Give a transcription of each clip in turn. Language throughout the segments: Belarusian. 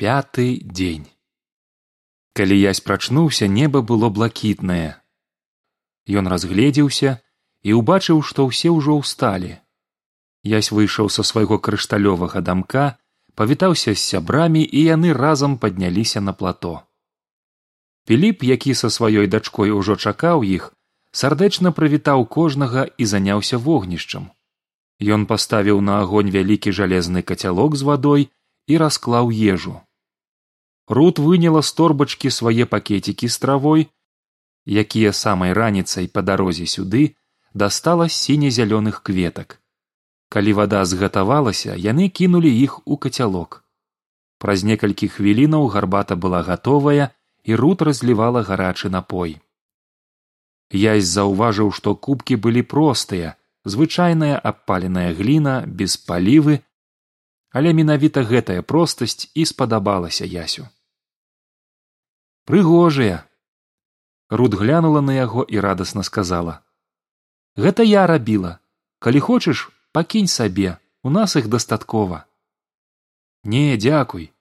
пяты дзень калі язь прачнуўся неба было блакітнае. Ён разгледзеўся і ўбачыў што ўсе ўжо ўсталі. Язь выйшаў са свайго крышталёвага дамка павітаўся з сябрамі і яны разам падняліся на плато. Піліп які са сваёй дачкой ужо чакаў іх сардэчна прывітаў кожнага і заняўся вогнішчам. Ён паставіў на агонь вялікі жалезны кацялок з вадой і расклаў ежу рут выняла з торбачкі свае пакецікі з травой якія самай раніцай па дарозе сюды дастала з сіне зялёных кветак калі вада згатавалася яны кінулі іх у кацялок. Праз некалькі хвілінаў гарбата была гатовая і рут разлівала гарачы напой. Язь заўважыў што кубкі былі простыя звычайная абпаленая гліна без палівы але менавіта гэтая простасць і спадабалася ясю прыгожыя руд глянула на яго і радасна сказала. Гэта я рабіла. Калі хочаш пакінь сабе. У нас іх дастаткова не дзякуй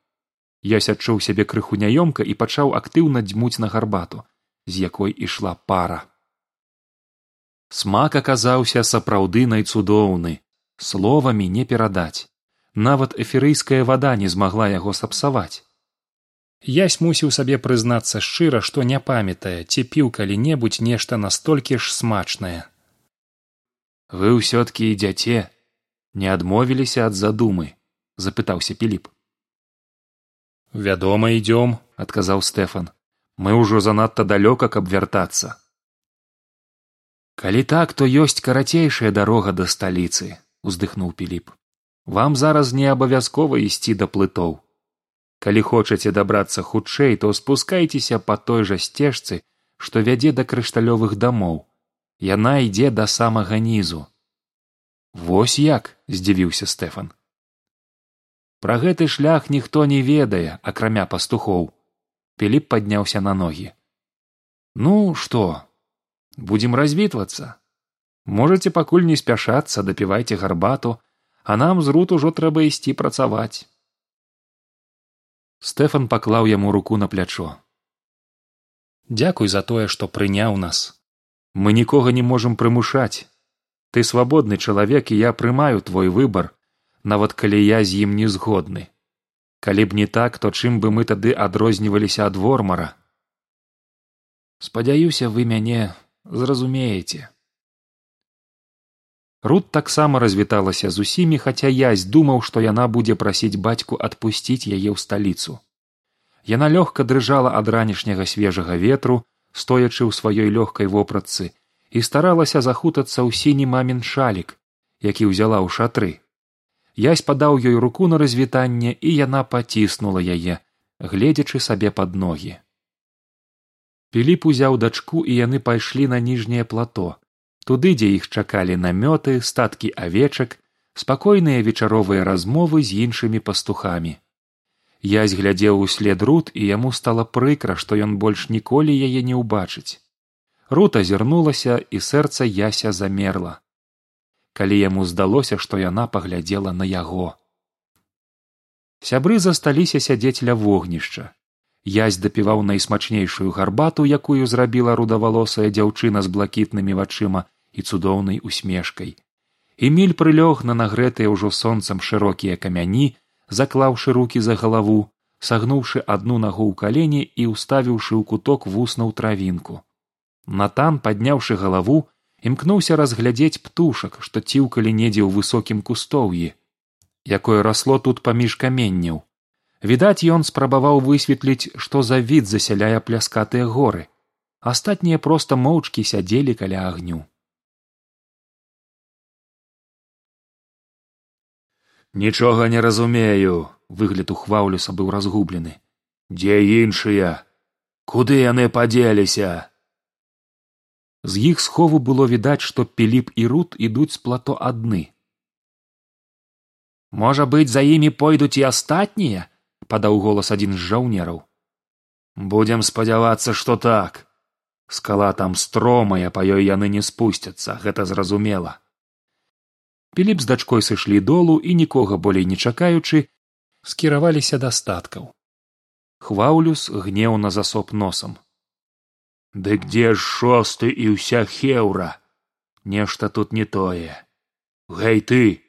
ясь адчуў сябе крыху няёмка і пачаў актыўна дзьмуць на гарбату з якой ішла пара. Смак аказаўся сапраўды найцудоўны. Словамі не перадаць. Нават эферыйская вада не змагла яго сапсаваць Ясь мусіў сабе прызнацца шчыра, што не памятае, ці піў калі-небудзь нешта настолькі ж смачнае. Вы ўсё-ткі ідзяце, не адмовіліся ад задумы, запытаўся піліп. Вядома, ідём, адказаў Стэфан. Мы ўжо занадта далёка, каб вяртацца. Калі так, то ёсць карацейшая дарога да сталіцы, уздыхнуў піліп. Вам зараз не абавязкова ісці да плытоў калі хочаце дабрацца хутчэй то спускайцеся па той жа сцежцы што вядзе да крышталёвых дамоў. Яна ідзе да самага нізу. Вось як здзівіўся стэфан. Пра гэты шлях ніхто не ведае акрамя пастухоў. Піліп падняўся на ногі. Ну што будзем развітвацца? Можаце пакуль не спяшацца дапівайце гарбату а нам з рут ужо трэба ісці працаваць стэфан паклаў яму руку на плячо. Дзякуй за тое што прыняў нас. Мы нікога не можам прымушаць. Ты свабодны чалавек і я прымаю твой выбар нават калі я з ім не згодны. Калі б не так то чым бы мы тады адрозніваліся ад вормара? Спадзяюся вы мяне зразумееце Рут таксама развіталася з усімі, хаця язь думаў, што яна будзе прасіць бацьку адпусціць яе ў сталіцу. Яна лёгка дрыжала ад ранішняга свежага ветру, стоячы ў сваёй лёгкай вопратцы і старалася захутацца ў сіні мамін шалік, які ўзяла ў шатры. Язь падаў ёй руку на развітанне і яна паціснула яе, гледзячы сабе пад ногі. Піліп узяў дачку і яны пайшлі на ніжняе плато туды дзе іх чакалі намёты статкі авечак спакойныя вечаровыя размовы з іншымі пастухамі. Язь глядзеў услед рут і яму стала прыкра што ён больш ніколі яе не ўбачыць. Рут азірнулася і сэрца яся замерла. Калі яму здалося што яна паглядзела на яго. Сябры засталіся сядзець ля вогнішча язь дапіваў найсмачнейшую гарбату якую зрабіла рудавалосая дзяўчына з блакітнымі вачыма і цудоўнай усмешкай. Эміль прылёг на нагрэтыя ўжо сонцам шырокія камяні заклаўшы руки за галаву сагнуўшы адну нагу ў калені і ўставіўшы ў куток вуснаў травінку. Натан падняўшы галаву імкнуўся разглядзець птушак што ціўкалі недзе ў высокім кустоўі якое расло тут паміж каменняў відаць ён спрабаваў высветліць што за від засяляе пляскатыя горы. Астатнія проста моўчкі сядзелі каля агню. Нічога не разумею выгляд ухваўлюса быў разгублены. Дзе іншыя? Куды яны падзеліся? З іх схову было відаць што піліп і рут ідуць з плато адны. Можа быць за імі пойдуць і астатнія падаў голас адзін з жаўнераў будзем спадзявацца што так. Скала там стромая па ёй яны не спусцяцца гэта зразумела піліп з дачкой сышлі долу і нікога болей не чакаючы скіраваліся да статкаў хваўлюс гнеўна засоп носам дык дзе ж шосты і ўся хеўра нешта тут не тое. Гэй ты!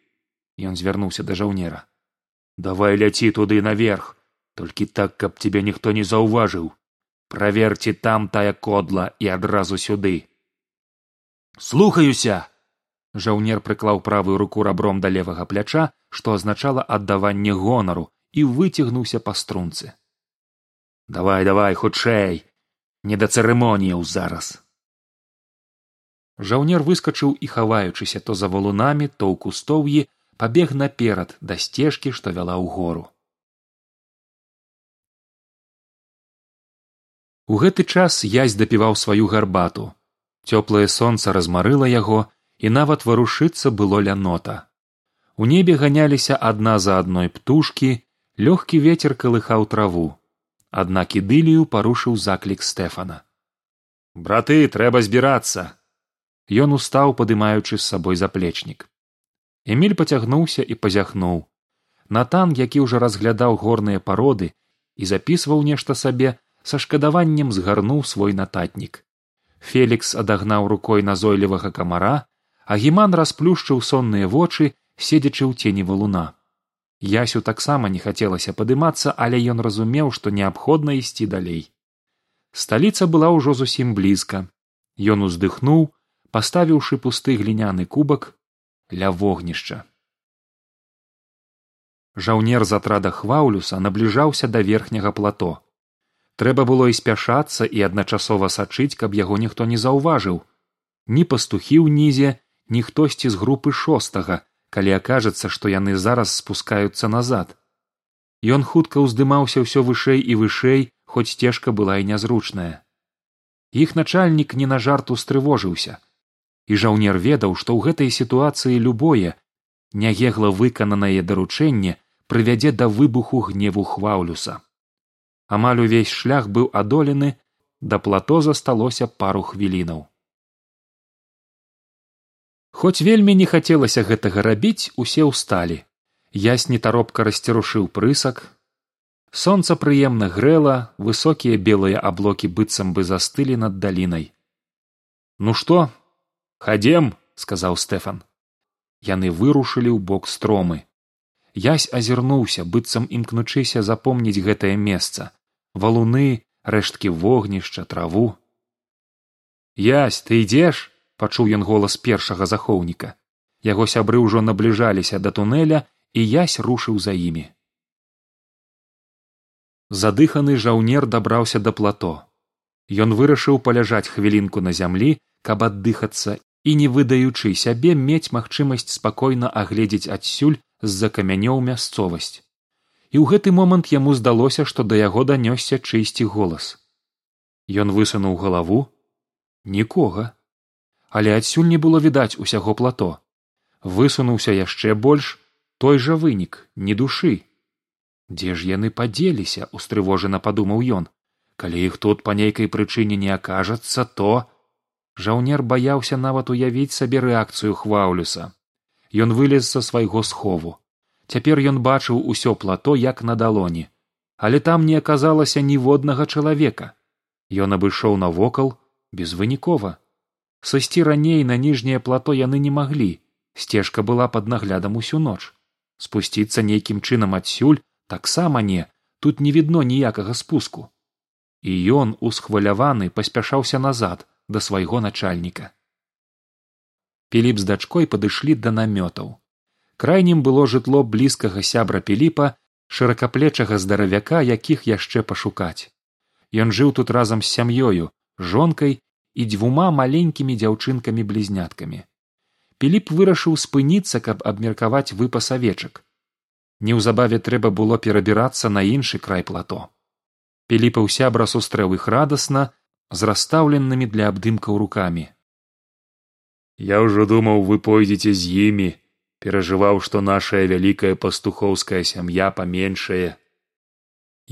Ён звярнуўся да жаўнера давай ляці туды наверх. Толькі так каб цябе ніхто не заўважыў праверці там тая кодла і адразу сюды. Слухаюся! Жаўнер прыклаў правую руку рабром да левага пляча што азначала аддаванне гонару і выцягнуўся па струнцы. Давай давай хутчэй! Не да цырымоніяў зараз! Жаўнер выскачыў і хаваючыся то за валунамі то ў кустоўі пабег наперад да сцежкі што вяла ў гору у гэты час язь дапіваў сваю гарбату. Цёплае сонца размарыла яго і нават варушыцца было лянота. У небе ганяліся адна за адной птушкі лёгкі вецер калыхаў траву. Аднак ідылію парушыў заклік стэфана. Браты трэба збірацца! Ён устаў падымаючы з сабой заплечнік эмиль пацягнуўся і пазяхнуў. Натан які ўжо разглядаў горныя пароды і запісваў нешта сабе са шкадаваннем згарнуў свой нататнік. Фелікс адагнаў рукой назойлівага камара а гіман расплюшчыў сонныя вочы седзячы ў цені валуна. Ясю таксама не хацелася падымацца але ён разумеў што неабходна ісці далей. Сталіца была ўжо зусім блізка. Ён уздыхнуў паставіўшы пусты гліняны кубак ля вогнішча. Жаўнер з атрада хваўлюса набліжаўся да верхняга плато. Трэба было і спяшацца і адначасова сачыць каб яго ніхто не заўважыў. Ні пастухі ўнізе ні хтосьці з групы шостага калі акажацца што яны зараз спускаюцца назад. Ён хутка ўздымаўся ўсё вышэй і вышэй хоць сцежка была і нязручная. Іх начальнік не на жарт устрывожыўся і жаўнер ведаў што ў гэтай сітуацыі любое нягегла выкананае даручэнне прывядзе да выбуху гневу хваўлюса амаль увесь шлях быў адолены да плато засталося пару хвілінаў. Хоць вельмі не хацелася гэтага рабіць усе ўсталі. Ясні таропка расцірушыў прысак. Сонца прыемна грэла высокія белыя аблокі быццам бы застылі над далінай. Ну што хадзем сказаў стэфан яны вырушылі ў бок стромы. Язь азірнуўся быццам імкнучыся запомніць гэтае месца. Валуны рэшткі вогнішча траву язь ты ідзеш пачуў ён голас першага захоўніка. Яго сябры ўжо набліжаліся да тунэля і язь рушыў за імі. Задыханы жаўнер дабраўся да плато. Ён вырашыў паляжаць хвілінку на зямлі каб аддыхацца і не выдаючы сябе мець магчымасць спакойна агледзець адсюль з за камянёў мясцовасць. І ў гэты момант яму здалося што да яго данёсся чыйсьці голас. Ён высунуў галаву. Нікога. Але адсюль не было відаць усяго плато. Высунуўся яшчэ больш той жа вынік не душы. Дзе ж яны падзеліся устрывожана падумаў ён. Калі іх тут па нейкай прычыне не акажацца то жаўнер баяўся нават уявіць сабе рэакцыю хваўлюса ён вылез са свайго схову. Цяпер ён бачыў усё плато як на далоні. Але там не аказалася ніводнага чалавека. Ён абышоў навокал безвынікова. Сысці раней на ніжняе плато яны не маглі. Сцежка была пад наглядам усю ноч. Спусціцца нейкім чынам адсюль таксама не тут не відно ніякага спуску. І ён усхваляваны паспяшаўся назад да свайго начальніка. Піліп з дачкой падышлі да намётаў. Крайнім было жытло блізкага сябра піліпа шыракаплечага здаравяка якіх яшчэ пашукаць. Ён жыў тут разам з сям'ёю жонкай і дзвюма маленькімі дзяўчынкамі блізняткамі піліп вырашыў спыніцца каб абмеркаваць выпас авечак. Неўзабаве трэба было перабірацца на іншы край плато. Піліпаў сябра сустрэў іх радасна з расстаўленымі для абдымкаў рукамі я ўжо думаў вы пойдзеце з імі перажываў што нашая вялікая пастухоўская сям'я паменшае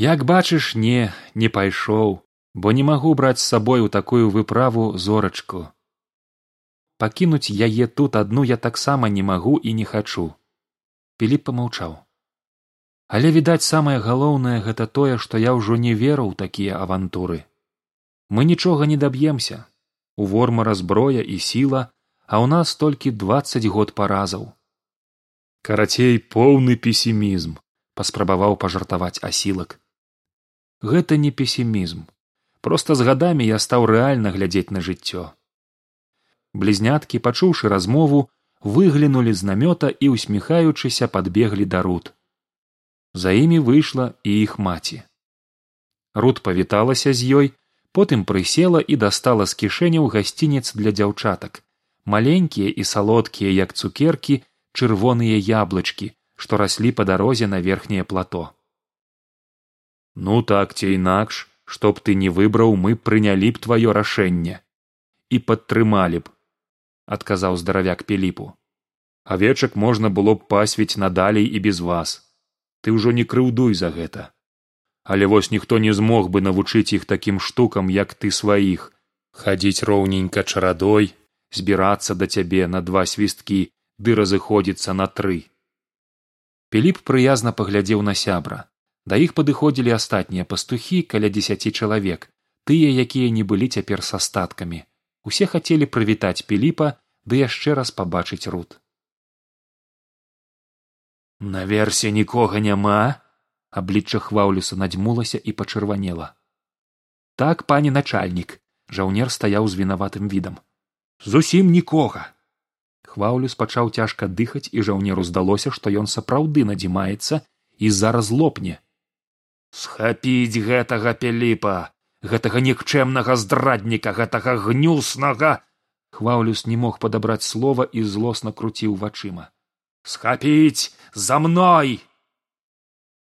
як бачыш не не пайшоў бо не магу браць з сабой у такую выправу зорачку. Пакінуць яе тут адну я таксама не магу і не хачу піліп помаўчаў але відаць самае галоўнае гэта тое што я ўжо не веру ў такія авантуры мы нічога не даб'емся. У вормара зброя і сіла а ў нас толькі двадцать год паразаў. Карацей поўны песімізм паспрабаваў пажартаваць асілак. Гэта не песімізм. Проста з гадамі я стаў рэальна глядзець на жыццё. Блізняткі пачуўшы размову выглянулі з намёта і усміхаючыся падбеглі да руд за імі выйшла і іх маці. Руд павіталася з ёй потым прысела і дастала з кішэняў гасцінец для дзяўчатак. Маленькія і салодкія як цукеркі чырвоныя яблычкі што раслі па дарозе на верхняе плато. Ну так ці інакш што б ты не выбраў мы прынялі б тваё рашэнне і падтрымалі б адказаў здаравяк пеліпу авечак можна было б пасвіць надалей і без вас. Ты ўжо не крыўдуй за гэта але вось ніхто не змог бы навучыць іх такім штукам як ты сваіх. Хадзіць роўненька чарадой збірацца да цябе на два свісткі ды разыходзіцца на тры. Піліп прыязна паглядзеў на сябра. Да іх падыходзілі астатнія пастухі каля дзесяці чалавек тыя якія не былі цяпер са статкамі усе хацелі прывітаць піліпа ды яшчэ раз пабачыць руд наверсе нікога няма аблічча хваўлюса надзьмулася і пачырванела. Так пане начальнік жаўнер стаяў з вінаватым відам. Зусім нікога. Хваўлюс пачаў цяжка дыхаць і жаўнеру здалося што ён сапраўды надзімаецца і зараз лопне. Схапіць гэтага пеліпа гэтага нікчэмнага здрадніка гэтага гнюснага! Хваўлюс не мог падабраць слова і злосна круціў вачыма. Схапіць за мной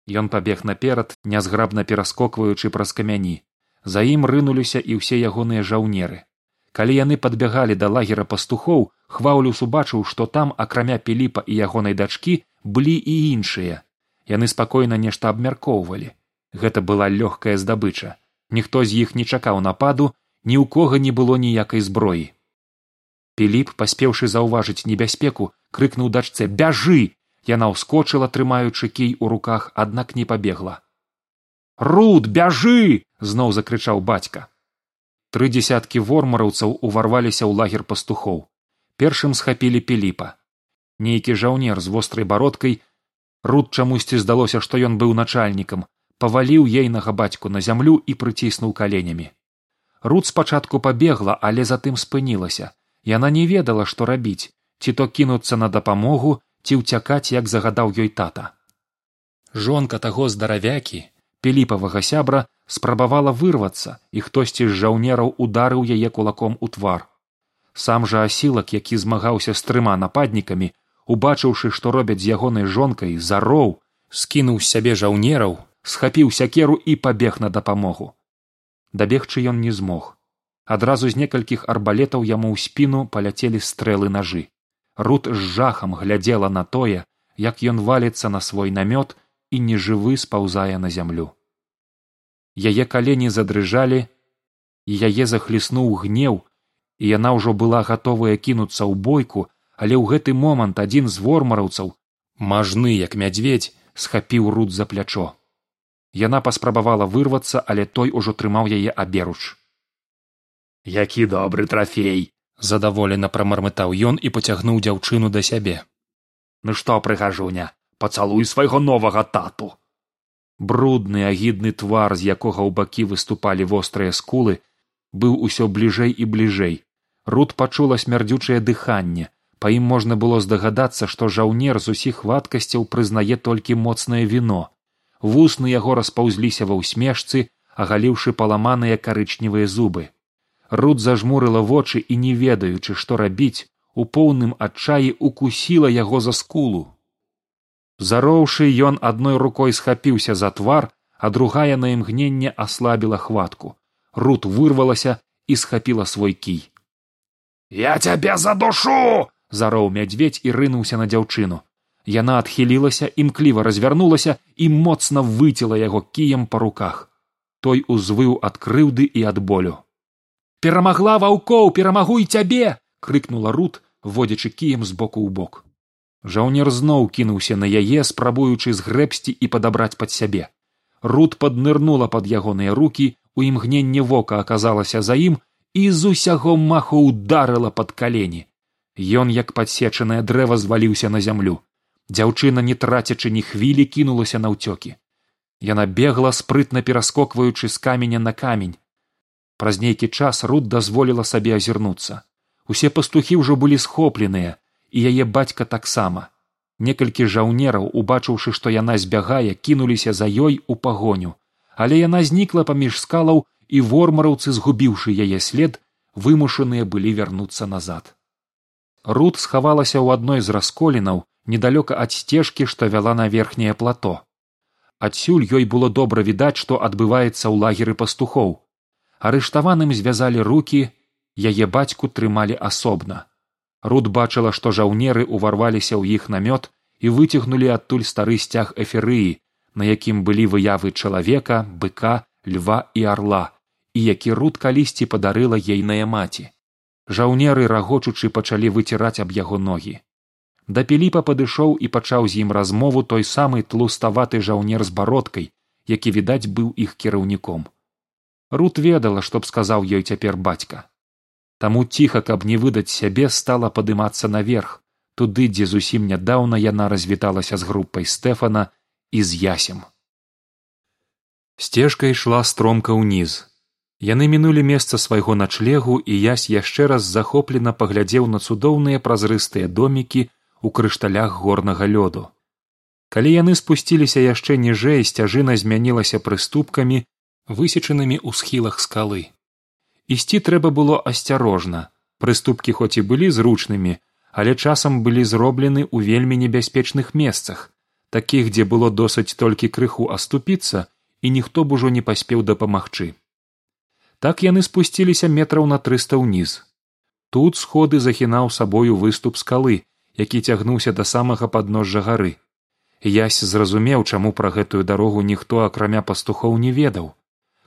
ён пабег наперад нязграбна пераскокваючы праз камяні. За ім рынуліся і ўсе ягоныя жаўнеры. Калі яны падбягалі да лагера пастухоў хваўлюс убачыў што там акрамя піліпа і ягонай дачкі былі і іншыя. Яны спакойна нешта абмяркоўвалі. Гэта была лёгкая здабыча. Ніхто з іх не чакаў нападу ні ў кого не было ніякай зброі. Піліп паспеўшы заўважыць небяспеку крыкнуў дачцэ бяжы яна ўскочыла трымаючы кій у руках аднак не пабегла. Руд бяжы зноў закрычаў бацька. Тры дзясяткі вормараўцаў уварваліся ў лагер пастухоў. Першым схапілі піліпа. Нейкі жаўнер з вострай бародкай. Руд чамусьці здалося што ён быў начальнікам паваліў ейнага бацьку на зямлю і прыціснуў каленямі. Руд спачатку пабегла але затым спынілася. Яна не ведала што рабіць. Ці то кінуцца на дапамогу ці ўцякаць як загадаў ёй тата. Жонка таго здаравякі піліпавага сябра спрабавала вырвацца і хтосьці з жаўнераў ударыў яе кулаком у твар. Сам жа асілак які змагаўся з трыма нападнікамі убачыўшы што робяць з ягонай жонкай зароў скінуў з сябе жаўнераў схапіў сякеру і пабег на дапамогу. Дабегчы ён не змог. Адразу з некалькіх арбалетаў яму ў спіну паляцелі стрэлы нажы рут з жахам глядзела на тое як ён валіцца на свой намёт і нежывы спаўзае на зямлю. Яе калені задрыжалі і яе захліснуў гнеў і яна ўжо была гатовая кінуцца ў бойку але ў гэты момант адзін з вормараўцаў мажны як мядзведь схапіў рут за плячо. Яна паспрабавала вырвацца але той ужо трымаў яе аберуч. Які добры трафей задаволена прамармытаў ён і пацягнуў дзяўчыну да сябе. Ну што прыгажуня пацалуй свайго новага тату. Брудны агідны твар з якога ў бакі выступалі вострыя скулы быў усё бліжэй і бліжэй. Руд пачула смярдзючае дыханне. Па ім можна было здагадацца што жаўнер з усіх вадкасцяў прызнае толькі моцнае віно. Вусны яго распаўзліся ва ўсмешцы агаліўшы паламаныя карычневыя зубы руд зажмурыла вочы і не ведаючы што рабіць у поўным адчаі укусіла яго за скулу. Зароўшы ён адной рукой схапіўся за твар а другая на імгненне аслабіла хватку. Руд вырвалася і схапіла свой кій. Я цябе за душу зароў мядзведь і рынуўся на дзяўчыну. Яна адхілілася імкліва развярнулася і моцна выцела яго кіем па руках. Той узвыў ад крыўды і ад болю перамагла ваўкоў перамагуй цябе крыкнула рут водзячы кіем з боку ў бок. Жаўнер зноў кінуўся на яе спрабуючы згрэбсці і падабраць пад сябе. Руд паднырнула пад ягоныя рукі у імгненне вока аказалася за ім і з усяго маху ударыла пад калені. Ён як падсечанае дрэва зваліўся на зямлю. Дзяўчына не трацячы ні хвілі кінулася на ўцёкі. Яна бегла спрытна пераскокваючы з каменя на камень праз нейкі час руд дазволіла сабе азірнуцца. Усе пастухі ўжо былі схопленыя і яе бацька таксама. Некалькі жаўнераў убачыўшы што яна збягае кінуліся за ёй у пагоню. Але яна знікла паміж скалаў і вормараўцы згубіўшы яе след вымушаныя былі вярнуцца назад. Руд схавалася ў адной з расколінаў недалёка ад сцежкі што вяла на верхняе плато. Адсюль ёй было добра відаць што адбываецца ў лагеры пастухоў арыштаваным звязалі руки яе бацьку трымалі асобна. Руд бачыла што жаўнеры ўварваліся ў іх намёт і выцягнулі адтуль стары сцяг эферыі на якім былі выявы чалавека быка льва і арла і які руд калісьці падарыла ейная маці. Жаўнеры рагочучы пачалі выціраць аб яго ногі. Да піліпа падышоў і пачаў з ім размову той самы тлуставаты жаўнер з бародкай які відаць быў іх кіраўніком рут ведала што б сказаў ёй цяпер бацька таму ціха каб не выдаць сябе стала падымацца наверх. Туды дзе зусім нядаўна яна развіталася з групай стэфана і з ясем. Сцежка ішла стромка ўніз. Яны мінулі месца свайго начлегу і ясь яшчэ раз захоплена паглядзеў на цудоўныя празрыстыя домікі у крышталях горнага лёду. Калі яны спусціліся яшчэ ніжэй сцяжына змянілася прыступкамі высечанымі ў схілах скалы. Ісці трэба было асцярожна. Прыступкі хоць і былі зручнымі але часам былі зроблены ў вельмі небяспечных месцах такіх дзе было досыць толькі крыху аступіцца і ніхто б ужо не паспеў дапамагчы. Так яны спусціліся метраў на трыста ўніз. Тут сходы захінаў сабою выступ скалы які цягнуўся да самага падножжа гары. Ясь зразумеў чаму пра гэтую дарогу ніхто акрамя пастухоў не ведаў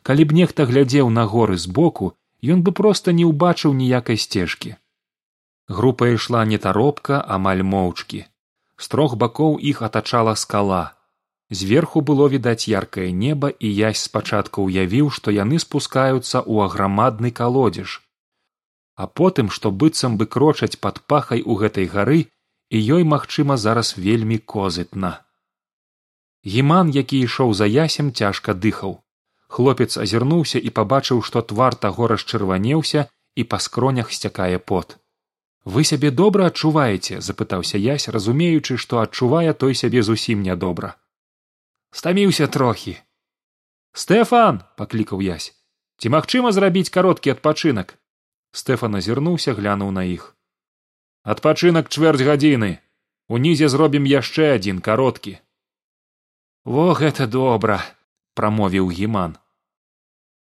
калі б нехта глядзеў на горы збоку ён бы проста не ўбачыў ніякай сцежкі. Група ішла нетаропка амаль моўчкі. З трох бакоў іх атачала скала. Зверху было відаць яркае неба і язь спачатку ўявіў што яны спускаюцца ў аграмадны калодзеж. А потым што быццам бы крочаць пад пахай у гэтай гары і ёй магчыма зараз вельмі козытна. Гіман які ішоў за ясем цяжка дыхаў хлопец азірнуўся і пабачыў што твар таго расчырванеўся і па скронях сцякае пот. Вы сябе добра адчуваеце запытаўся язь разумеючы што адчувае той сябе зусім нядобра. Стаміўся трохі стэфан паклікаў язь ці магчыма зрабіць кароткі адпачынак? Стэфан азірнуўся глянуў на іх. Адпачынак чвэрць гадзіны. Унізе зробім яшчэ адзін кароткі во гэта добра прамовіў гіман.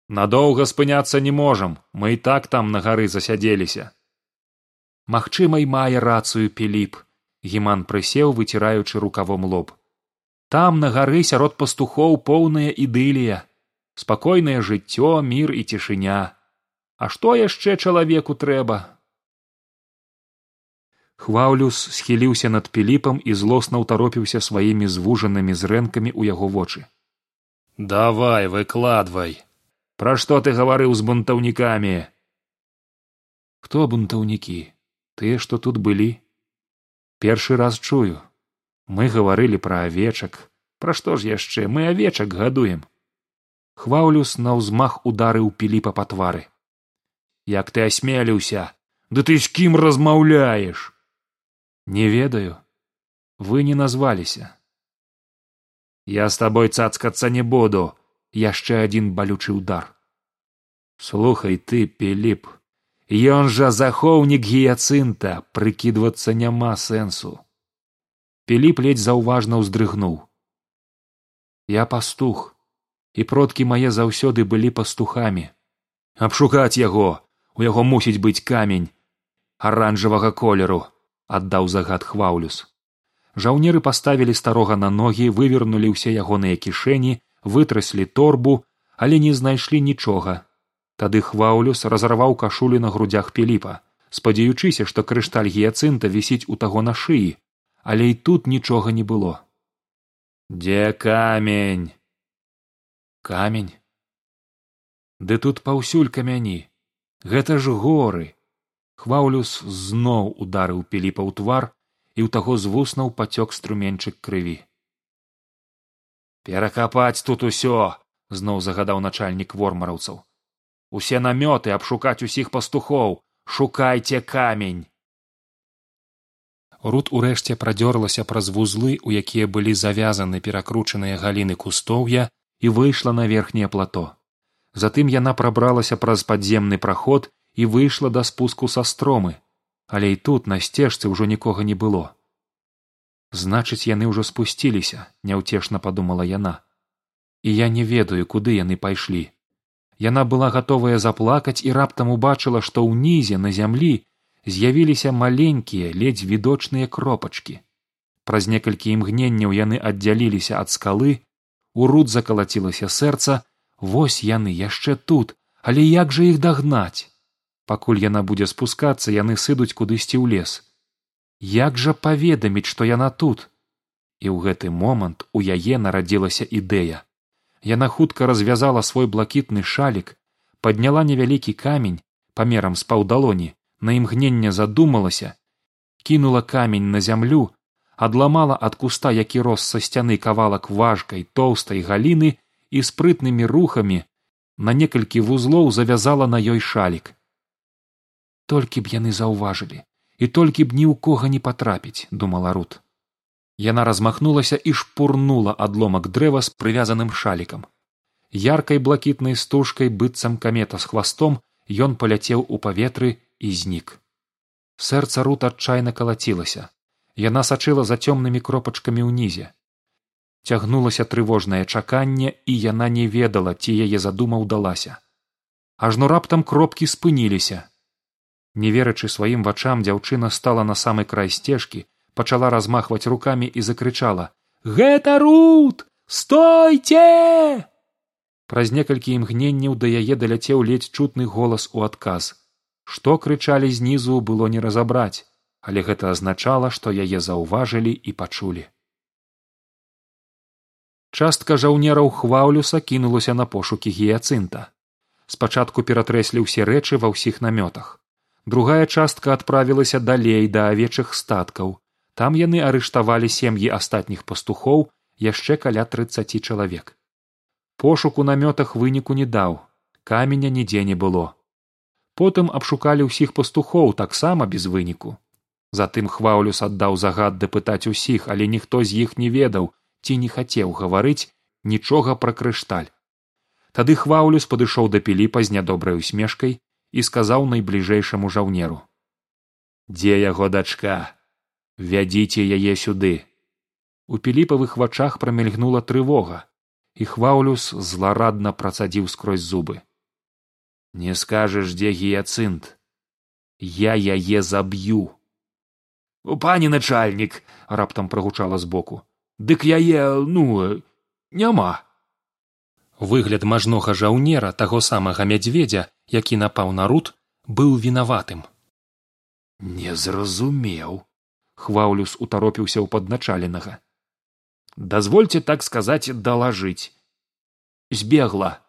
Надоўга спыняцца не можам мы і так там на гары засядзеліся магчыма і мае рацыю піліп гіман прысеў выціраючы рукавом лоб. Там на гары сярод пастухоў поўная ідылія спакойнае жыццё мір і цішыня. А што яшчэ чалавеку трэба? Хваўлюс схіліўся над піліпам і злосна ўтаропіўся сваімі звужанымі зрэнкамі ў яго вочы давай выкладвай пра што ты гаварыў з бунтаўнікамі хто бунтаўнікі тыя што тут былі першы раз чую. Мы гаварылі пра авечак пра што ж яшчэ? Мы авечак гадуем. Хваўлюс наўзмах ударыў піліпа па твары як ты асмеліўся ды ты з кім размаўляеш? Не ведаю. Вы не назваліся я з табой цацкацца не буду. Яшчэ адзін балючы ўдар слухай ты піліп ён жа захоўнік гіяцынта прыкідвацца няма сэнсу. Піліп ледзь заўважна ўздрыгнуў. Я пастух і продкі мае заўсёды былі пастухамі. Абшукаць яго у яго мусіць быць камень аранжавага колеру аддаў загад хваўлюс жаўнеры паставілі старога на ногі вывернулі ўсе ягоныя кішэні вытраслі торбу але не знайшлі нічога. Тады хваўлюс разарваў кашулі на грудях піліпа спадзяючыся што крышталь гіяцынта вісіць у таго на шыі але і тут нічога не было. Дзе камень? Камень? Ды тут паўсюль камяні. Гэта ж горы! Хваўлюс зноў ударыў піліпа ў твар і ў таго з вуснаў пацёк струменчык крыві. Перакапаць тут усё зноў загадаў начальнік вормараўцаў. Усе намёты абшукаць усіх пастухоў! Шукайце камень! Рут урэшце прадзёрлася праз вузлы у якія былі завязаны перакручаныя галіны кустоўя і выйшла на верхняе плато. Затым яна прабралася праз падземны праход і выйшла да спуску са стромы але і тут на сцежцы ўжо нікога не было. Значыць яны ўжо спусціліся няўцешна падумала яна. І я не ведаю куды яны пайшлі. Яна была гатовая заплакаць і раптам убачыла што ўнізе на зямлі з'явіліся маленькія ледзь відочныя кропачкі. Праз некалькі імгненняў яны аддзяліліся ад скалы у руд закалацілася сэрца вось яны яшчэ тут але як жа іх дагнаць пакуль яна будзе спускацца яны сыдуць кудысьці ў лес. Як жа паведаміць што яна тут? І ў гэты момант у яе нарадзілася ідэя. Яна хутка развязала свой блакітны шалік падняла невялікі камень памерам з паўдалоні на імгненне задумалася кінула камень на зямлю адламала ад куста які рос са сцяны кавалак важкай тоўстай галіны і спрытнымі рухамі на некалькі вузлоў завязала на ёй шалік толькі б яны заўважылі. І толькі б ні ў кога не патрапіць думала рут. Яна размахнулася і шпурнула адломак дрэва з прывязаным шалікам. Яркай блакітнай стужкай быццам камета з хвастом ён паляцеў у паветры і знік. Сэрца рут адчайна калацілася. Яна сачыла за цёмнымі кропачкамі ўнізе. Цягнулася трывожнае чаканне і яна не ведала ці яе задума ўдалася. Ажно раптам кропкі спыніліся не верачы сваім вачам дзяўчына стала на самы край сцежкі пачала размахваць рукамі і закрычала гэта рут! Стойце! Праз некалькі імгненняў да яе даляцеў ледзь чутны голас у адказ. Што крычалі знізу было не разабраць але гэта азначала што яе заўважылі і пачулі. Частка жаўнераў хваўлюса кінулася на пошукі гіяцынта. Спачатку ператрэслі ўсе рэчы ва ўсіх намётах другая частка адправілася далей да авечых статкаў. Там яны арыштавалі сем'і астатніх пастухоў яшчэ каля трыццаці чалавек. Пошук у намётах выніку не даў каменя нідзе не было. Потым абшукалі ўсіх пастухоў таксама без выніку. Затым хваўлюс аддаў загад дапытаць усіх але ніхто з іх не ведаў ці не хацеў гаварыць нічога пра крышталь. Тады хваўлюс падышоў да піліпа з нядобрай усмешкай і сказаў найбліжэйшаму жаўнеру. Дзе яго дачка? Вядзіце яе сюды у піліпавых вачах прамільгнула трывога і хваўлюс зларадна працадзіў скрозь зубы. Не скажаш дзе гіяцынт? Я яе заб'ю у пане начальнік раптам прагучала збоку. Дык яе ну няма выгляд мажнога жаўнера таго самага мядзведзя які напаў на рут быў вінаватым. Не зразумеў хваўлюс утаропіўся ў падначаленага. Дазвольце так сказаць далажыць. Збегла.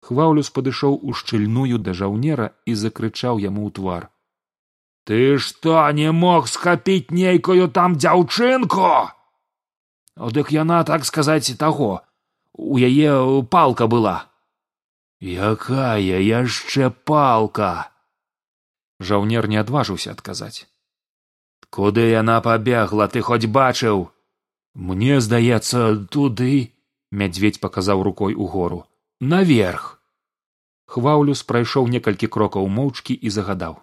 Хваўлюс падышоў у шчыльную да жаўнера і закрычаў яму ў твар. Ты што не мог схапіць нейкую там дзяўчынку? Дык яна так сказаць таго. У яе палка была якая яшчэ палка! Жаўнер не адважыўся адказаць. Куды яна пабегла ты хоць бачыў? Мне здаецца туды мядзведь паказаў рукой угору. Наверх! Хваўлюс прайшоў некалькі крокаў моўчкі і загадаў.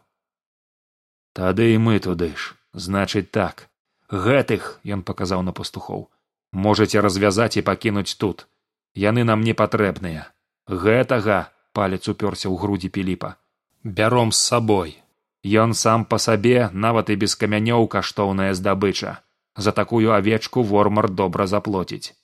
Тады і мы туды ж значыць так. Гэтых ён паказаў на пастухоў можаце развязаць і пакінуць тут. Яны нам не патрэбныя гэтага палец уперся ў грудзі піліпа бяром з сабой. Ён сам па сабе нават і без камянёў каштоўная здабыча. За такую авечку вормар добра заплоціць